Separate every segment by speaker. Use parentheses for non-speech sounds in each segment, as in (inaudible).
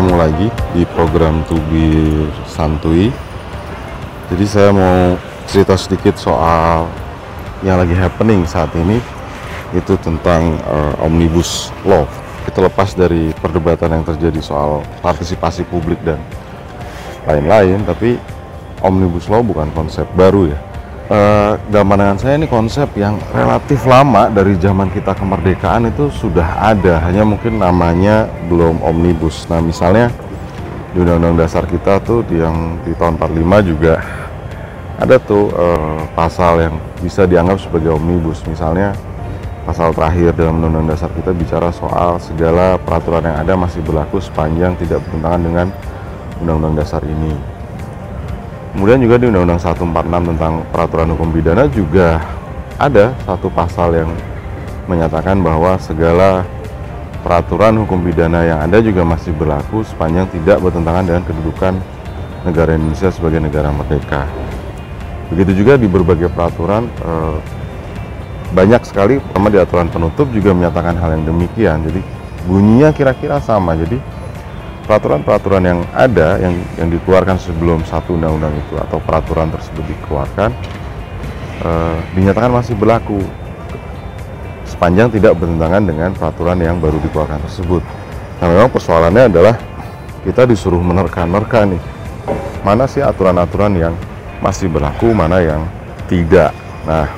Speaker 1: ketemu lagi di program Tubir Santuy. Jadi saya mau cerita sedikit soal yang lagi happening saat ini itu tentang uh, omnibus law. Kita lepas dari perdebatan yang terjadi soal partisipasi publik dan lain-lain, tapi omnibus law bukan konsep baru ya. Uh, dalam pandangan saya ini konsep yang relatif lama dari zaman kita kemerdekaan itu sudah ada, hanya mungkin namanya belum omnibus. Nah misalnya di Undang-Undang Dasar kita tuh yang di tahun 45 juga ada tuh uh, pasal yang bisa dianggap sebagai omnibus. Misalnya pasal terakhir dalam undang-undang dasar kita bicara soal segala peraturan yang ada masih berlaku sepanjang tidak bertentangan dengan undang-undang dasar ini kemudian juga di undang-undang 146 tentang peraturan hukum pidana juga ada satu pasal yang menyatakan bahwa segala peraturan hukum pidana yang ada juga masih berlaku sepanjang tidak bertentangan dengan kedudukan negara Indonesia sebagai negara merdeka. Begitu juga di berbagai peraturan eh, banyak sekali, pertama di aturan penutup juga menyatakan hal yang demikian. Jadi bunyinya kira-kira sama. Jadi peraturan-peraturan yang ada yang yang dikeluarkan sebelum satu undang-undang itu atau peraturan tersebut dikeluarkan eh, dinyatakan masih berlaku sepanjang tidak bertentangan dengan peraturan yang baru dikeluarkan tersebut. Nah memang persoalannya adalah kita disuruh menerka-nerka nih mana sih aturan-aturan yang masih berlaku mana yang tidak nah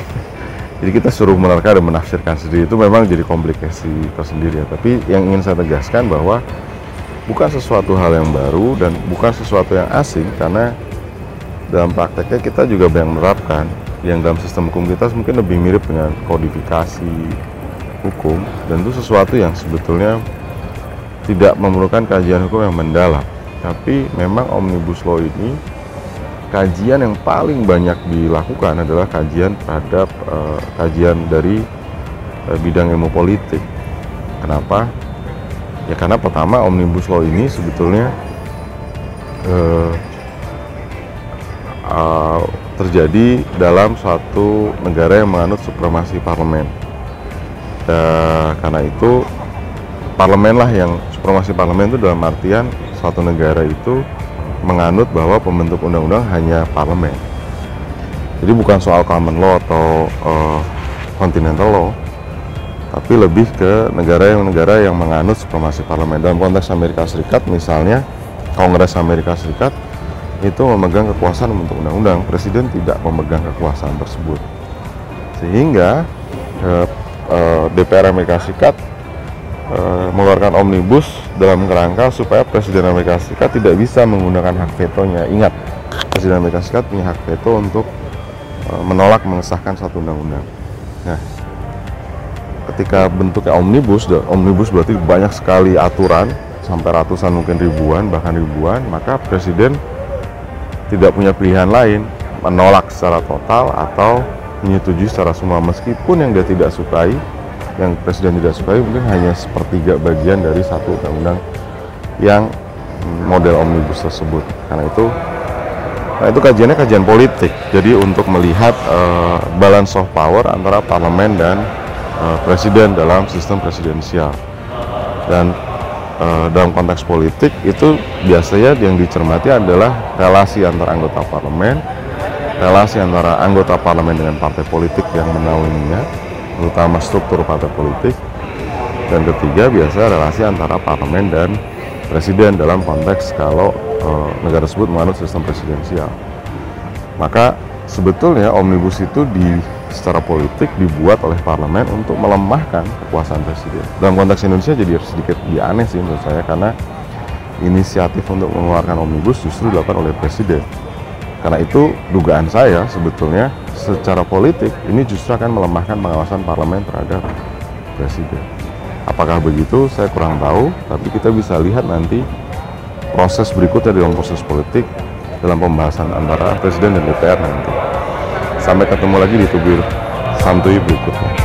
Speaker 1: (laughs) jadi kita suruh menerka dan menafsirkan sendiri itu memang jadi komplikasi tersendiri ya tapi yang ingin saya tegaskan bahwa bukan sesuatu hal yang baru dan bukan sesuatu yang asing karena dalam prakteknya kita juga banyak menerapkan yang dalam sistem hukum kita mungkin lebih mirip dengan kodifikasi hukum dan itu sesuatu yang sebetulnya tidak memerlukan kajian hukum yang mendalam tapi memang omnibus law ini kajian yang paling banyak dilakukan adalah kajian terhadap uh, kajian dari uh, bidang ilmu politik. Kenapa? Ya karena pertama omnibus law ini sebetulnya uh, uh, terjadi dalam suatu negara yang menganut supremasi parlemen. Uh, karena itu parlemen lah yang supremasi parlemen itu dalam artian suatu negara itu menganut bahwa pembentuk undang-undang hanya parlemen. Jadi bukan soal common law atau uh, continental law, tapi lebih ke negara yang negara yang menganut supremasi parlemen. Dalam konteks Amerika Serikat misalnya, Kongres Amerika Serikat itu memegang kekuasaan untuk undang-undang, presiden tidak memegang kekuasaan tersebut. Sehingga uh, uh, DPR Amerika Serikat uh, mengeluarkan omnibus dalam kerangka supaya Presiden Amerika Serikat tidak bisa menggunakan hak vetonya. Ingat, Presiden Amerika Serikat punya hak veto untuk uh, menolak mengesahkan satu undang-undang. Nah, ketika bentuknya omnibus, omnibus berarti banyak sekali aturan sampai ratusan mungkin ribuan bahkan ribuan, maka Presiden tidak punya pilihan lain menolak secara total atau menyetujui secara semua. Meskipun yang dia tidak sukai yang presiden tidak sukai mungkin hanya sepertiga bagian dari satu undang-undang yang model omnibus tersebut. Karena itu nah itu kajiannya kajian politik. Jadi untuk melihat uh, balance of power antara parlemen dan uh, presiden dalam sistem presidensial. Dan uh, dalam konteks politik itu biasanya yang dicermati adalah relasi antara anggota parlemen relasi antara anggota parlemen dengan partai politik yang menaunginya terutama struktur partai politik. Dan ketiga biasa relasi antara parlemen dan presiden dalam konteks kalau e, negara tersebut menganut sistem presidensial. Maka sebetulnya omnibus itu di secara politik dibuat oleh parlemen untuk melemahkan kekuasaan presiden dalam konteks Indonesia jadi sedikit aneh sih menurut saya karena inisiatif untuk mengeluarkan omnibus justru dilakukan oleh presiden karena itu dugaan saya sebetulnya secara politik ini justru akan melemahkan pengawasan parlemen terhadap presiden. Apakah begitu? Saya kurang tahu, tapi kita bisa lihat nanti proses berikutnya dalam proses politik dalam pembahasan antara presiden dan DPR nanti. Sampai ketemu lagi di tubir santuy berikutnya.